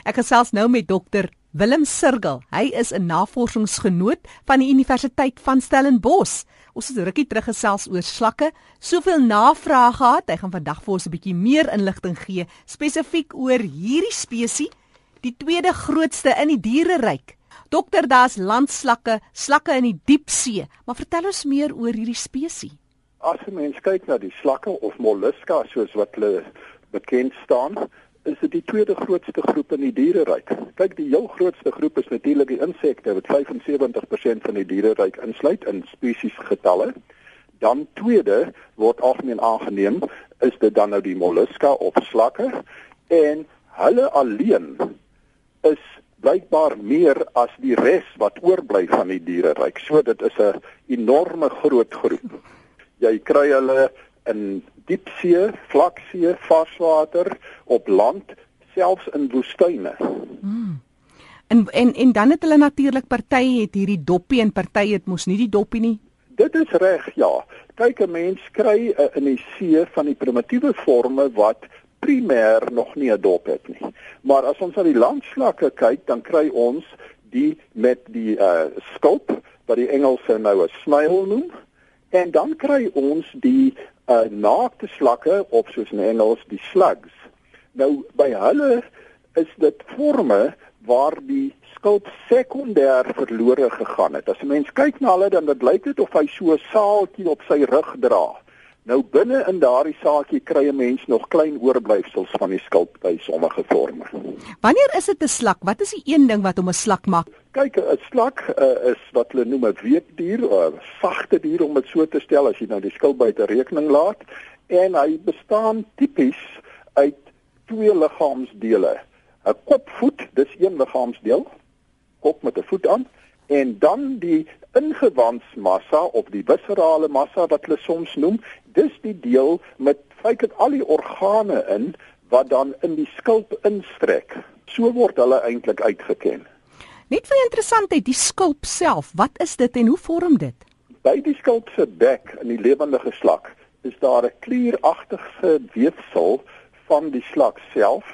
Ek gesels nou met dokter Willem Sirgel. Hy is 'n navorsingsgenoot van die Universiteit van Stellenbosch. Ons het rukkie terug gesels oor slakke. Soveel navrae gehad. Hy gaan vandag vir ons 'n bietjie meer inligting gee spesifiek oor hierdie spesies, die tweede grootste in die diereryk. Dokter, daar's landslakke, slakke in die diepsee, maar vertel ons meer oor hierdie spesies. As 'n mens kyk na die slakke of molluska soos wat hulle bekend staan, is dit die tweede grootste groep in die diereryk. Kyk, die heel grootste groep is natuurlik die insekte wat 75% van die diereryk insluit in spesies getalle. Dan tweede word algemeen aangeneem is dit dan nou die molluska of slakke en hulle alleen is blykbaar meer as die res wat oorbly van die diereryk. So dit is 'n enorme groot groep. Jy kry hulle in diepsee, vlaksee, varswater, op land, selfs in woestyne. Hmm. En en en dan het hulle natuurlik party het hierdie doppie en party het mos nie die doppie nie. Dit is reg, ja. Kyk 'n mens kry uh, in die see van die primitiewe forme wat primêr nog nie 'n dop het nie. Maar as ons na die landslakke kyk, dan kry ons die met die uh skulp wat die Engelse nou 'n snail noem. En dan kry ons die uh, naakte slakke of soos in Engels die slugs. Nou by hulle is dit forme waar die skulp sekondêr verlore gegaan het. As 'n mens kyk na hulle dan dit lyk dit of hy so 'n saaltjie op sy rug dra. Nou binne in daardie saakie kry 'n mens nog klein oorblyfsels van die skulp by sommige forme. Wanneer is dit 'n slak? Wat is die een ding wat hom 'n slak maak? Kyk, 'n slak uh, is wat hulle noem 'n weekdier, 'n sagte dier om dit so te stel as jy nou die skulp buite rekening laat en hy bestaan tipies uit twee liggaamsdele. 'n Kopvoet, dis een liggaamsdeel, kop met 'n voet aan en dan die ingewandsmassa of die viscerale massa wat hulle soms noem, dis die deel met feitelik al die organe in wat dan in die skulp instrek. So word hulle eintlik uitgeken. Net vir interessantheid, die skulp self, wat is dit en hoe vorm dit? By die skulp se bek in die lewende slak is daar 'n klieragtige weefsel van die slak self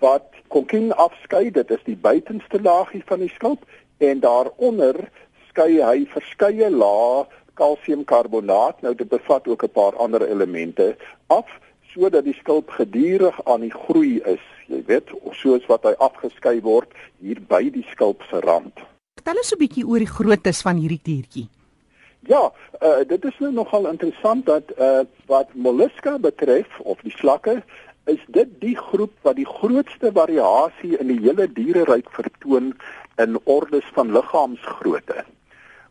wat konkien afskei, dit is die buitenste laagie van die skulp en daaronder skei hy verskeie lae kalsiumkarbonaat. Nou dit bevat ook 'n paar ander elemente af sodat die skulp gedurig aan die groei is jy weet soos wat hy afgeskei word hier by die skulp se rand Vertel ons 'n bietjie oor die groottes van hierdie diertjie. Ja, uh, dit is nou nogal interessant dat uh, wat molluska betref of die slakke is dit die groep wat die grootste variasie in die hele diereryk vertoon in ordes van liggaamsgrootte.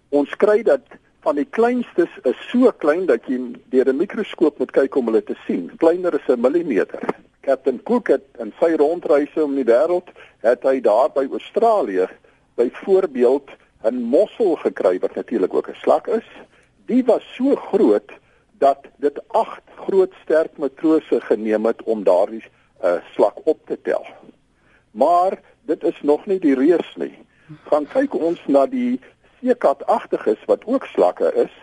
Ons kry dat van die kleinstes is so klein dat jy deur 'n mikroskoop moet kyk om hulle te sien. Kleiner as 'n millimeter. Captain Cook het in sy rondreise om die wêreld het hy daar by Australië byvoorbeeld 'n mossel gekry wat natuurlik ook 'n slak is. Die was so groot dat dit 8 groot sterk matrose geneem het om daardie uh, slak op te tel. Maar dit is nog nie die reus nie. Gaan kyk ons na die seekatagtiges wat ook slakke is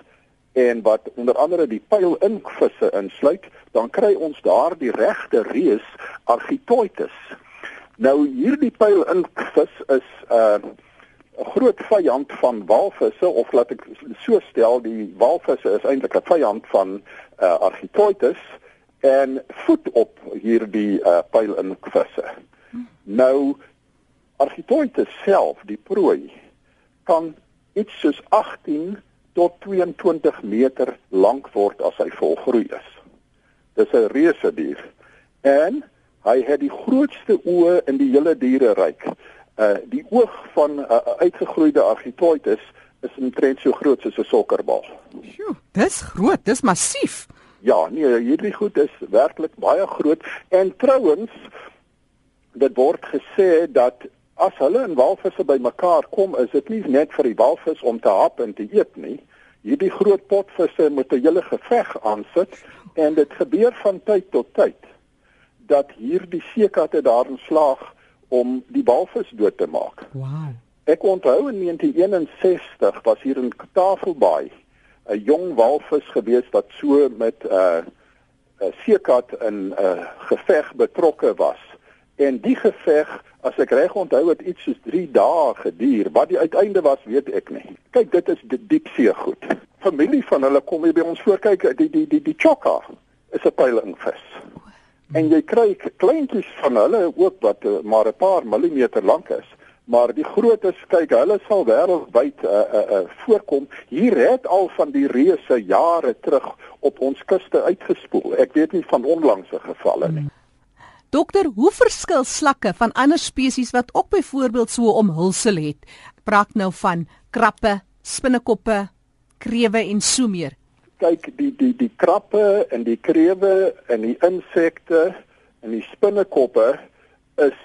en wat onder andere die pylinkvisse insluit, dan kry ons daar die regte reus Architoides. Nou hierdie pylinkvis is 'n uh, 'n groot vyand van walvisse of laat ek so stel, die walvisse is eintlik 'n vyand van uh, Architoides en voet op hierdie uh, pylinkvisse. Nou Architoides self, die prooi, kan iets soos 18 tot 22 meter lank word as hy volgroei is. Dis 'n reuse dier en hy het die grootste oë in die hele diereryk. Uh die oog van 'n uh, uitgegroeide Architoides is omtrent so groot soos 'n sokkerbal. Sjoe, dis groot, dis massief. Ja, nee, hierdie goed is werklik baie groot en trouens dit word gesê dat as hulle en walvisse bymekaar kom, is dit nie net vir die walvis om te hap en te eet nie. Hierdie groot potvisse moet 'n hele geveg aansit en dit gebeur van tyd tot tyd dat hierdie seekatte daarin slaag om die walvis dood te maak. Wow. Ek onthou in 1961 was hier in Tafelbaai 'n jong walvis gewees wat so met 'n uh, 'n seekat in 'n uh, geveg betrokke was En die geveg, as ek reg onthou, het iets soos 3 dae geduur. Wat die uiteinde was, weet ek nie. Kyk, dit is die diepsee goed. Familie van hulle kom hier by ons voor kyk, die die die die chokka is 'n peilingvis. En jy kry kleintjies van hulle ook wat uh, maar 'n paar millimeter lank is. Maar die grootes, kyk, hulle sal wêreldwyd uh, uh, uh, voorkom. Hier het al van die reuse jare terug op ons kuste uitgespoel. Ek weet nie van onlangse gevalle nie. Hmm. Dokter, hoe verskil slakke van ander spesies wat ook byvoorbeeld so omhulsel het? Ek praat nou van krappe, spinnekoppe, krewe en so meer. Kyk, die die die krappe en die krewe en die insekte en die spinnekoppe is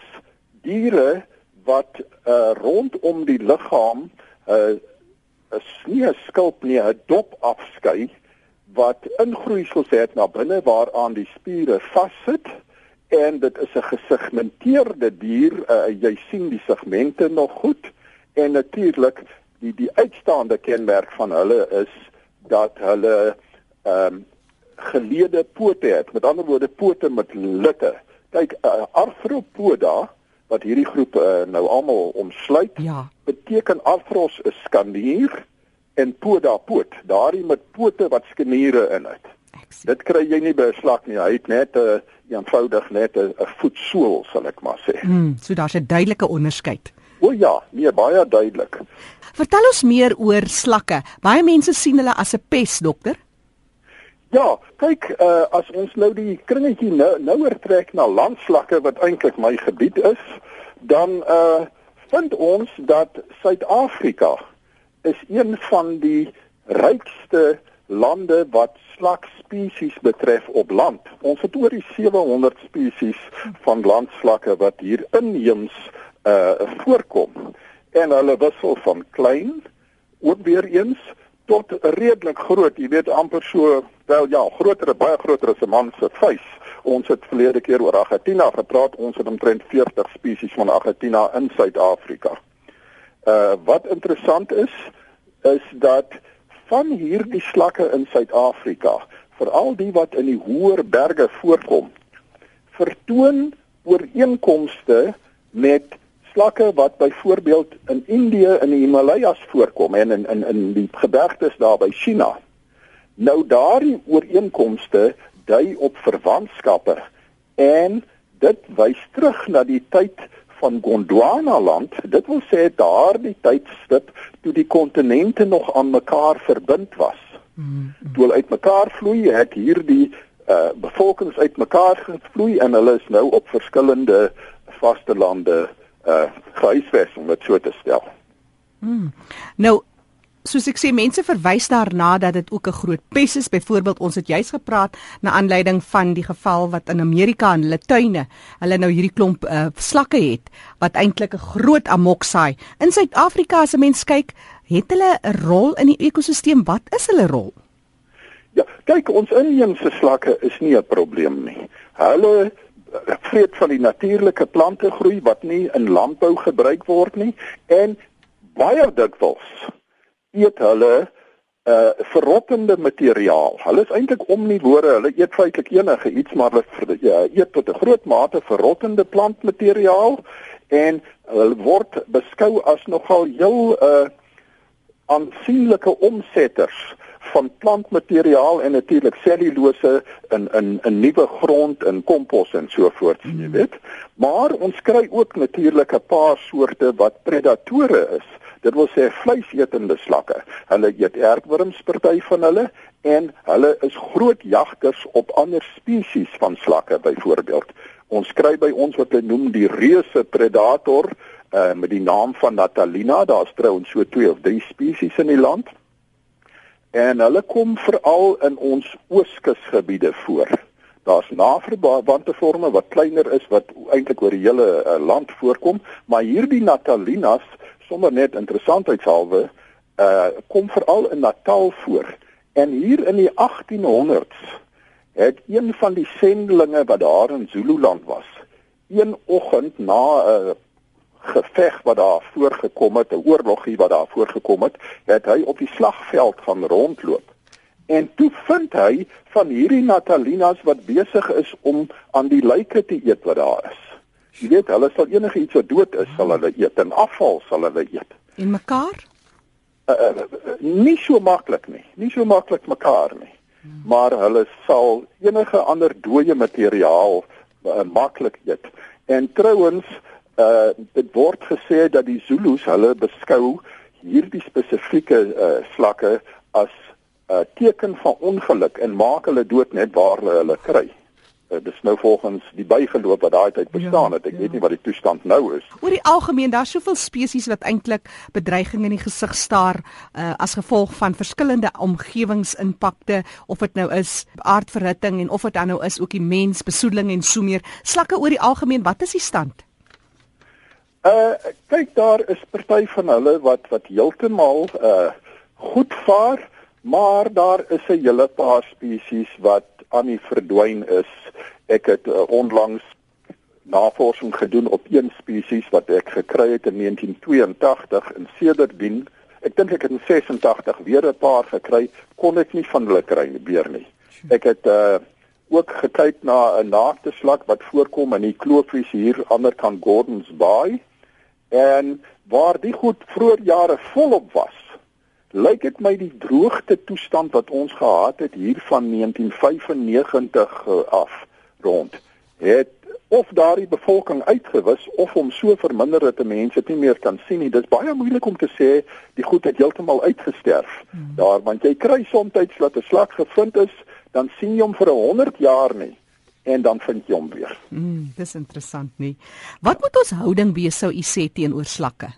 diere wat uh, rondom die liggaam 'n uh, 'n snee skulp nie 'n dop afskei wat ingroeisels het na binne waaraan die spiere vassit en dit is 'n gesegmenteerde dier. Uh, jy sien die segmente nog goed en natuurlik die die uitstaande kenmerk van hulle is dat hulle ehm um, geleede pote het. Met ander woorde pote met litte. Kyk, uh, Arthropoda wat hierdie groep uh, nou almal omsluit, ja. beteken Arthros is skanier en poda poot, daardie met pote wat skaniere in het. Dit kry jy nie by 'n slak nie. Hy het net 'n uh, eenvoudig net 'n voetsool sal ek maar sê. Mm, so daar's 'n duidelike onderskeid. O ja, nee, baie duidelik. Vertel ons meer oor slakke. Baie mense sien hulle as 'n pes, dokter. Ja, kyk, uh, as ons nou die kringetjie nou nouer trek na landslakke wat eintlik my gebied is, dan uh vind ons dat Suid-Afrika is een van die rykste lande wat slak spesies betref op land. Ons het oor die 700 spesies van landslakke wat hier inheems uh voorkom. En hulle wissel van klein ook weer eens tot redelik groot. Jy weet amper so wel ja, groter, baie groter as 'n man se vuis. Ons het verlede keer oor Argentina gepraat. Ons het omtrent 40 spesies van Argentina in Suid-Afrika. Uh wat interessant is is dat van hierdie slakke in Suid-Afrika, veral die wat in die hoër berge voorkom, vertoon ooreenkomste met slakke wat byvoorbeeld in Indië in die Himalajas voorkom en in in in die gebergtes daar by China. Nou daardie ooreenkomste dui op verwantskappe en dit wys terug na die tyd van Gondwana land, dit wil sê daardie tydstip toe die kontinente nog aan mekaar verbind was. Mm -hmm. Toe uitmekaar vloei het hierdie uh bevolkings uitmekaar gevloei en hulle is nou op verskillende vaste lande uh gehuisves om dit so te stel. Mm. Nou soos ek sê mense verwys daarna dat dit ook 'n groot pes is. Byvoorbeeld ons het juis gepraat na aanleiding van die geval wat in Amerika in hulle tuine, hulle nou hierdie klomp uh, slakke het wat eintlik 'n groot amok saai. In Suid-Afrika as 'n mens kyk, het hulle 'n rol in die ekosisteem. Wat is hulle rol? Ja, kyk ons inheemse slakke is nie 'n probleem nie. Hulle eh, vreet van die natuurlike plante groei wat nie in landbou gebruik word nie en baie dikwels eet hulle uh verrottende materiaal. Hulle is eintlik omnivore. Hulle eet feitelik enige iets maar hulle ja, eet tot 'n groot mate verrottende plantmateriaal en hulle word beskou as nogal heel uh aansienlike omsetters van plantmateriaal en natuurlik selulose in in 'n nuwe grond en kompos en so voort, jy hmm. weet. Maar ons kry ook natuurlik 'n paar soorte wat predatore is. Dit wil sê vleisetende slakke. Hulle eet aardwurms party van hulle en hulle is groot jagters op ander spesies van slakke byvoorbeeld. Ons kry by ons wat hulle noem die reuse predator uh, met die naam van Natalina. Daar's trouens so 2 of 3 spesies in die land. En hulle kom veral in ons ooskusgebiede voor. Daar's naverbande forme wat kleiner is wat eintlik oor die hele uh, land voorkom, maar hierdie Natalinas sommer net interessantheidshalwe uh kom veral in Natal voor. En hier in die 1800s het een van die sendelinge wat daar in Zululand was, een oggend na 'n uh, geveg wat daar voorgekom het, 'n oorlogie wat daar voorgekom het, het hy op die slagveld gaan rondloop. En toe vind hy van hierdie Natalinas wat besig is om aan die lyke te eet wat daar is. Jy weet, hulle sal enige iets wat dood is, sal hulle eet en afval sal hulle eet. En mekaar? Uh, uh, nie so maklik nie. Nie so maklik mekaar nie. Hmm. Maar hulle sal enige ander dooie materiaal uh, maklik eet. En trouens, uh dit word gesê dat die Zulus hulle beskou hierdie spesifieke uh slakke as 'n uh, teken van ongeluk en maak hulle dood net waar hulle hulle kry. Uh, dis nou volgens die bygeloof wat daai tyd bestaan het. Ek ja, ja. weet nie wat die toestand nou is. Oor die algemeen, daar's soveel spesies wat eintlik bedreiging in die gesig staar uh, as gevolg van verskillende omgewingsimpakte of dit nou is aardverhitting en of dit dan nou is ook die mens besoedeling en so meer. Slakke oor die algemeen, wat is die stand? Uh kyk daar is party van hulle wat wat heeltemal uh goed vaar Maar daar is 'n hele paar spesies wat aan die verdwyn is. Ek het uh, onlangs navorsing gedoen op een spesies wat ek gekry het in 1982 in Cedardien. Ek dink ek het in 86 weer 'n paar gekry, kon ek nie van hulle kry meer nie. Ek het uh ook gekyk na 'n naakte slak wat voorkom in die kloofvis hier aanderkant Gordons Bay en waar die goed vroeër jare volop was lyk dit my die droogte toestand wat ons gehad het hier van 1995 eh, af rond het of daardie bevolking uitgewis of om so verminder dat mense dit nie meer kan sien nie. Dit is baie moeilik om te sê die goed het heeltemal uitgesterf. Hmm. Daar want jy kry soms dat 'n slag gevind is, dan sien jy hom vir '100 jaar nie en dan vind jy hom weer. Mm, dis interessant nie. Wat moet ons houding wees sou u sê teenoor slakke?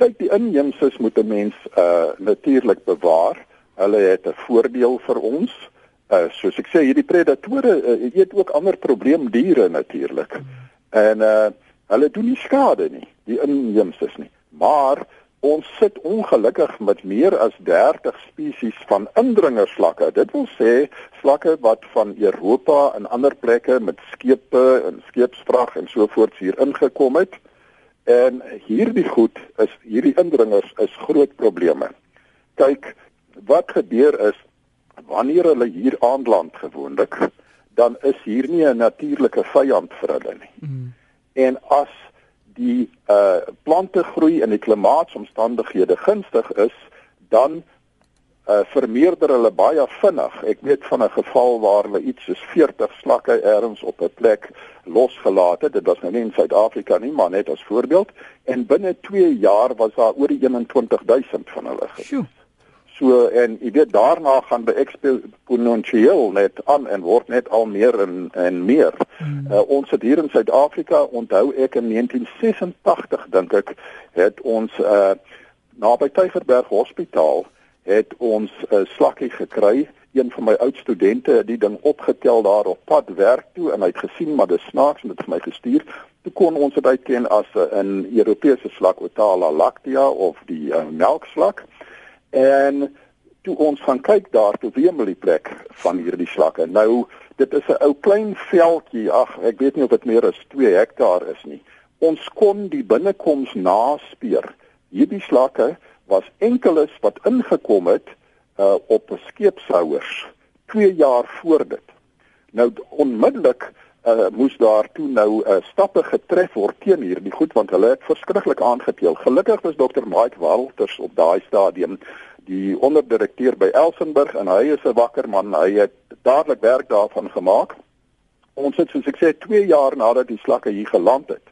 Kyk die inheemses moet 'n mens uh natuurlik bewaar. Hulle het 'n voordeel vir ons. Uh soos ek sê, hierdie predatore uh, eet ook ander probleemdiere natuurlik. En uh hulle doen nie skade nie, die inheemses nie. Maar ons sit ongelukkig met meer as 30 spesies van indringerslakke. Dit wil sê slakke wat van Europa en ander plekke met skepe en skeepsvrag en so voort hier ingekom het. En hierdie goed is hierdie indringers is groot probleme. Kyk, wat gebeur is wanneer hulle hier aanland gewoonlik, dan is hier nie 'n natuurlike vyand vir hulle nie. Mm. En as die uh plante groei in die klimaatsomstandighede gunstig is, dan uh vermeerder hulle baie vinnig. Ek weet van 'n geval waar hulle iets soos 40 slakke ergens op 'n plek losgelaat het. Dit was nou nie in Suid-Afrika nie, maar net as voorbeeld en binne 2 jaar was daar oor die 21000 van hulle gewees. So en jy weet daarna gaan by exponentieel net aan en word net al meer en en meer. Hmm. Uh, ons het hier in Suid-Afrika onthou ek in 1986 dink ek het ons uh naby Tygerberg Hospitaal het ons 'n uh, slakkie gekry. Een van my oud studente het die ding opgetel daar op pad werk toe en hy het gesien maar dis snaaks en dit vir my gestuur. Toe kon ons dit uitken as 'n Europese slak Otala lactea of die uh, melkslak. En toe ons gaan kyk daar toe wemel die plek van hierdie slakke. Nou dit is 'n ou klein veldjie. Ag, ek weet nie of dit meer as 2 hektaar is nie. Ons kon die binnekoms naspeur. Hierdie slakke was enkeles wat ingekom het uh op skeepshouers 2 jaar voor dit. Nou onmiddellik uh moes daar toe nou uh, stappe getref word teen hierdie goed want hulle het verskriklik aangeteel. Gelukkig was dokter Mike Walters op daai stadium die onderdirekteur by Elsenburg en hy is 'n wakker man. Hy het dadelik werk daarvan gemaak. Ons het soos ek sê 2 jaar nadat die slakke hier geland het,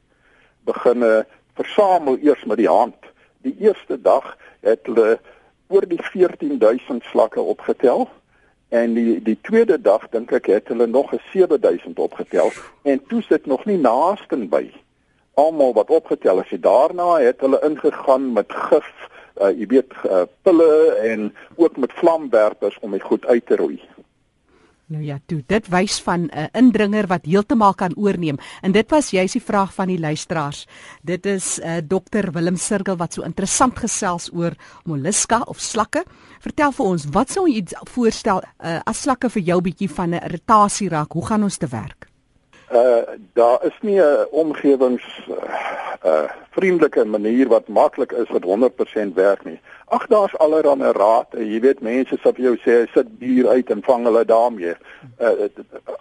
begin uh, versamel eers met die hand die eerste dag het hulle oor die 14000 slakke opgetel en die die tweede dag dink ek het hulle nog 'n 7000 opgetel en toe sit nog nie naaste by almal wat opgetel is. Daarna het hulle ingegaan met gif, uh, jy weet, uh, pille en ook met vlamwerpers om dit goed uit te roei. Nou ja, toe, dit wys van 'n uh, indringer wat heeltemal kan oorneem. En dit was juis die vraag van die luisteraars. Dit is uh, Dr Willem Sirkel wat so interessant gesels oor molluska of slakke. Vertel vir ons, wat sou jy voorstel uh, as slakke vir jou bietjie van 'n irritasie raak? Hoe gaan ons te werk? Uh daar is nie 'n omgewings uh, uh vriendelike manier wat maklik is wat 100% werk nie. Ag daar's allerlei raad. Jy weet mense sê vir jou sê sit dier uit en vang hulle daarmee. Uh,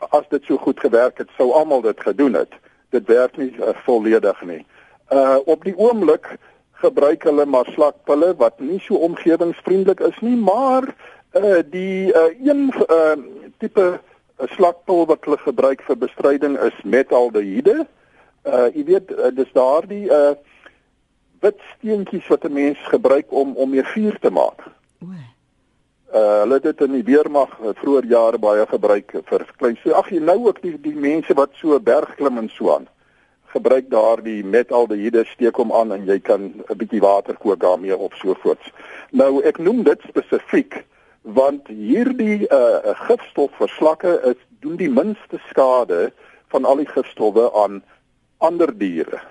as dit so goed gewerk het, sou almal dit gedoen het. dit werk nie uh, volledig nie. Uh op die oomblik gebruik hulle maar slakpille wat nie so omgewingsvriendelik is nie, maar uh die uh een uh tipe slakpil wat hulle gebruik vir bestryding is metaldehyde. Uh jy weet uh, dis daardie uh wit steentjies wat 'n mens gebruik om om meer vuur te maak. O. Uh hulle het dit in die weermag vroeër jare baie gebruik vir klein so ag jy nou ook die die mense wat so berg klim en so aan gebruik daardie metaldehyde steek hom aan en jy kan 'n bietjie water kook daarmee op so voorts. Nou ek noem dit spesifiek want hierdie uh gifstof vir slakke is doen die minste skade van al die gifstowwe aan ander diere.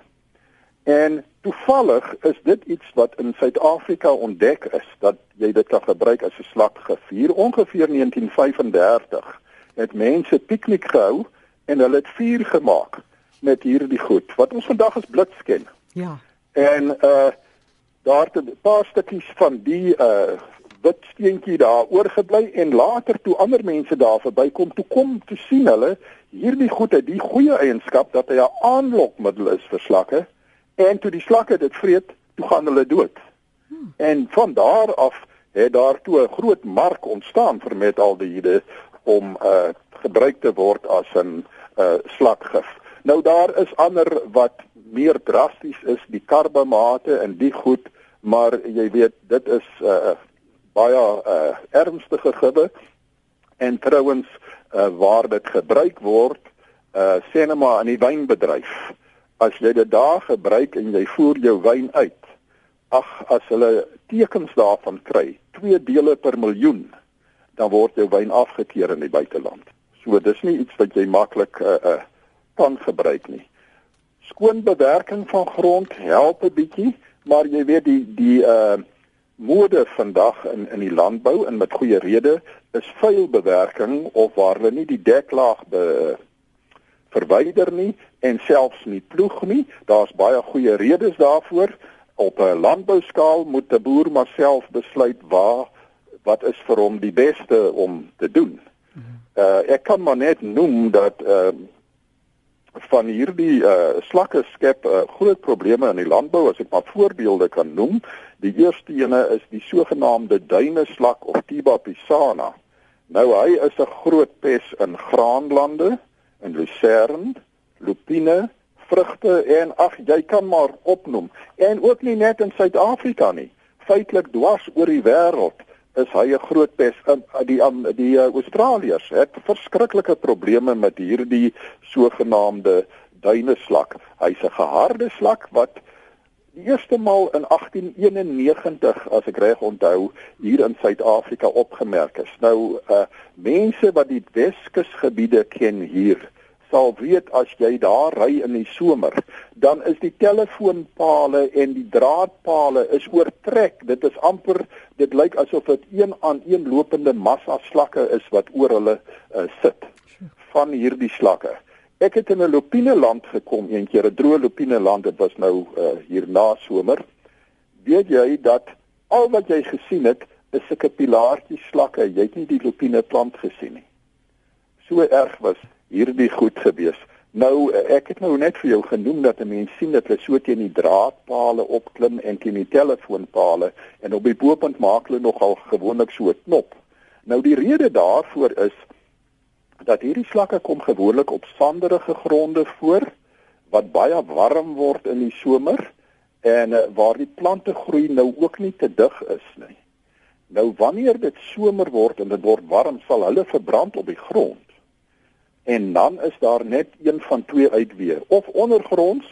En toevallig is dit iets wat in Suid-Afrika ontdek is dat jy dit kan gebruik as 'n slakgif. Hier ongeveer 1935 het mense piknik gehou en hulle het vuur gemaak met hierdie goed wat ons vandag as blits ken. Ja. En uh daar het 'n paar stukkies van die uh wit steentjie daar oorgebly en later toe ander mense daar verbykom toe kom te sien hulle hierdie goed het die goeie eienskap dat hy 'n aanlokmiddel is vir slakke en toe die slakke dit vreet, toe gaan hulle dood. Hmm. En van daar af het daar toe 'n groot mark ontstaan vir metaldehyde om uh gebruik te word as 'n uh slakgif. Nou daar is ander wat meer drasties is, die karbamate en die goed, maar jy weet dit is uh baie uh ernstige gibbe en trouens uh waar dit gebruik word uh sê net maar in die wynbedryf. As jy dit daar gebruik en jy voer jou wyn uit, ag as hulle tekens daarvan kry, 2 dele per miljoen, dan word jou wyn afgekeur in die buiteland. So dis nie iets wat jy maklik uh uh kan gebruik nie. Skoon bewerking van grond help 'n bietjie, maar jy weet die die uh mode vandag in in die landbou en met goeie rede is vuil bewerking of waar hulle nie die deklaag be verwyder nie en selfs nie ploeg nie. Daar's baie goeie redes daarvoor. Op 'n landbouskaal moet 'n boer maar self besluit waar wat is vir hom die beste om te doen. Uh ek kan maar net noem dat uh van hierdie uh slakke skep uh, groot probleme in die landbou as ek maar voorbeelde kan noem. Die eerste ene is die sogenaamde duineslak of Tiba pisana. Nou hy is 'n groot pes in graanlande, in lucerne, lupine, vrugte en ag jy kan maar opnoem. En ook nie net in Suid-Afrika nie, feitelik dwars oor die wêreld is hy 'n groot pes in die aan die, uh, Australiërs het verskriklike probleme met hierdie sogenaamde duineslak. Hy's 'n geharde slak wat die eerste maal in 1891 as ek reg onthou hier in Suid-Afrika opgemerk is. Nou uh mense wat die Weskusgebiede ken hier sal weet as jy daar ry in die somer, dan is die telefoonpale en die draadpale is oortrek. Dit is amper dit lyk asof dit een aan een lopende massa slakke is wat oor hulle uh, sit van hierdie slakke. Ek het in 'n lupine land gekom eendag, 'n droë lupine land, dit was nou uh, hier na somer. Weet jy dat al wat jy gesien het is sulke pilaartjies slakke, jy het nie die lupine plant gesien nie. So erg was hierdie goed gewees. Nou ek het nou net vir jou genoem dat 'n mens sien dat hulle so teen die draadpale opklim en teen die telefoonpale en op die bopunt maak hulle nogal gewoonlik so 'n knop. Nou die rede daarvoor is dat hierdie slakke kom gewoonlik op sanderige gronde voor wat baie warm word in die somer en uh, waar die plante groei nou ook nie te dig is nie. Nou wanneer dit somer word en dit word warm, sal hulle verbrand op die grond en dan is daar net een van twee uitweë of ondergronds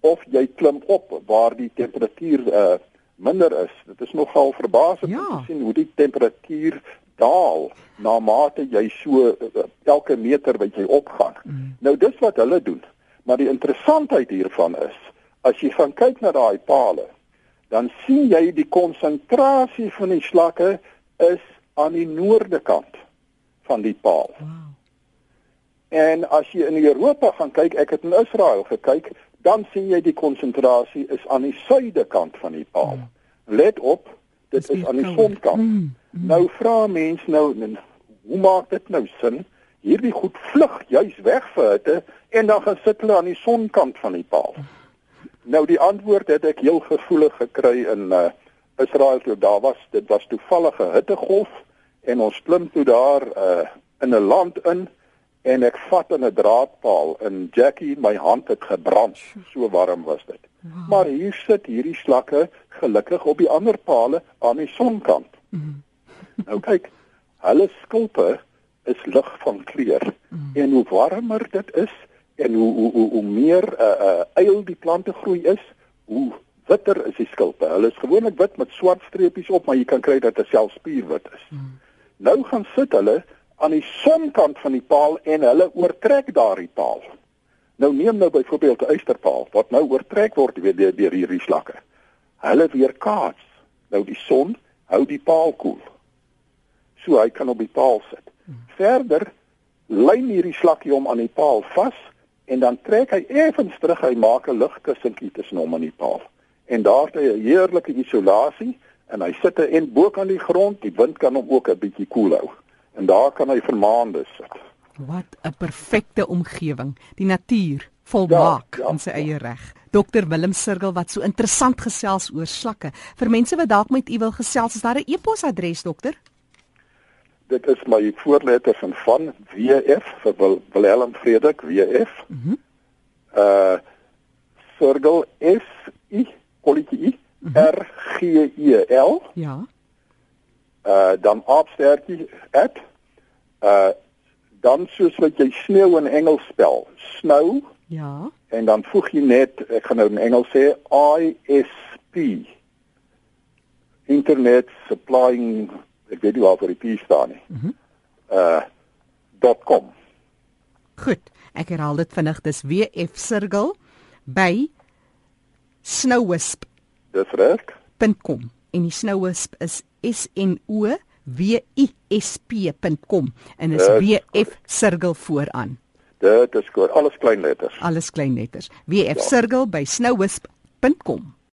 of jy klim op waar die temperatuur uh, minder is dit is nogal verbasend ja. om te sien hoe die temperatuur daal na mate jy so uh, elke meter wat jy opgaan mm. nou dis wat hulle doen maar die interessantheid hiervan is as jy gaan kyk na daai pale dan sien jy die konsentrasie van die slakke is aan die noorde kant van die paal wow. En as jy in Europa gaan kyk, ek het in Israel gekyk, dan sien jy die konsentrasie is aan die suidekant van die paal. Ja. Let op, dit is, is aan die sonkant. Mm, mm. Nou vra mense nou, hoe maak dit nou sin? hierdie goed vlug juis weg vir hitte en dan gaan sit hulle aan die sonkant van die paal. Nou die antwoord het ek heel gevoelig gekry in uh, Israel toe daar was dit was toevallige hittegolf en ons klim toe daar uh, in 'n land in en ek vat in 'n draadpaal en Jackie my hand het gebrand so warm was dit. Wow. Maar hier sit hierdie slakke gelukkig op die ander palle aan die sonkant. Mm. nou kyk, hulle skulpe is lig van kleur mm. en hoe warmer dit is en hoe hoe hoe, hoe meer uh uh eil die plante groei is, hoe witter is die skulpe. Hulle is gewoonlik wit met swart streepies op, maar jy kan kry dat dit self spierwit is. Mm. Nou gaan sit hulle aan die sonkant van die paal en hulle oortrek daardie paal. Nou neem nou byvoorbeeld 'n uisterpaal wat nou oortrek word weer deur, deur hierdie slakke. Hulle weer kaats. Nou die son hou die paal koel. So hy kan op die paal sit. Verder lyn hierdie slakkie hom aan die paal vas en dan trek hy effens terug hy maak 'n lugkussentjie tussen hom en die paal en daar het hy 'n heerlike isolasie en hy sit en bo kan die grond die wind kan hom ook 'n bietjie koel hou en daar kan hy vir maande sit wat 'n perfekte omgewing die natuur volmaak ja, ja, in sy eie reg Dokter Willem Sirgel wat so interessant gesels oor slakke. Vir mense wat dalk met u wil gesels, is daar 'n e-posadres dokter? Dit is my voorletter van van WF vir Wil Willem Frederik WF. Mhm. Mm uh Sirgel S I kolletjie I mhm. R G E L. Ja. Uh dan aapstertjie at uh dan soos wat jy sneeu in Engels spel. Snow. Ja. En dan voeg jy net ek gaan nou in Engels sê I S P. Internet supplying ek weet nie waar die P staan nie. Mm uh .com. Goed. Ek herhaal dit vinnig. Dis WF Circle by snowwisp. Dis reg. .com en die snowwisp is S N O W I S P.com en is W F sirkel vooraan. Dit is goed. Alles klein letters. Alles klein letters. W F ja. sirkel by snowwisp.com.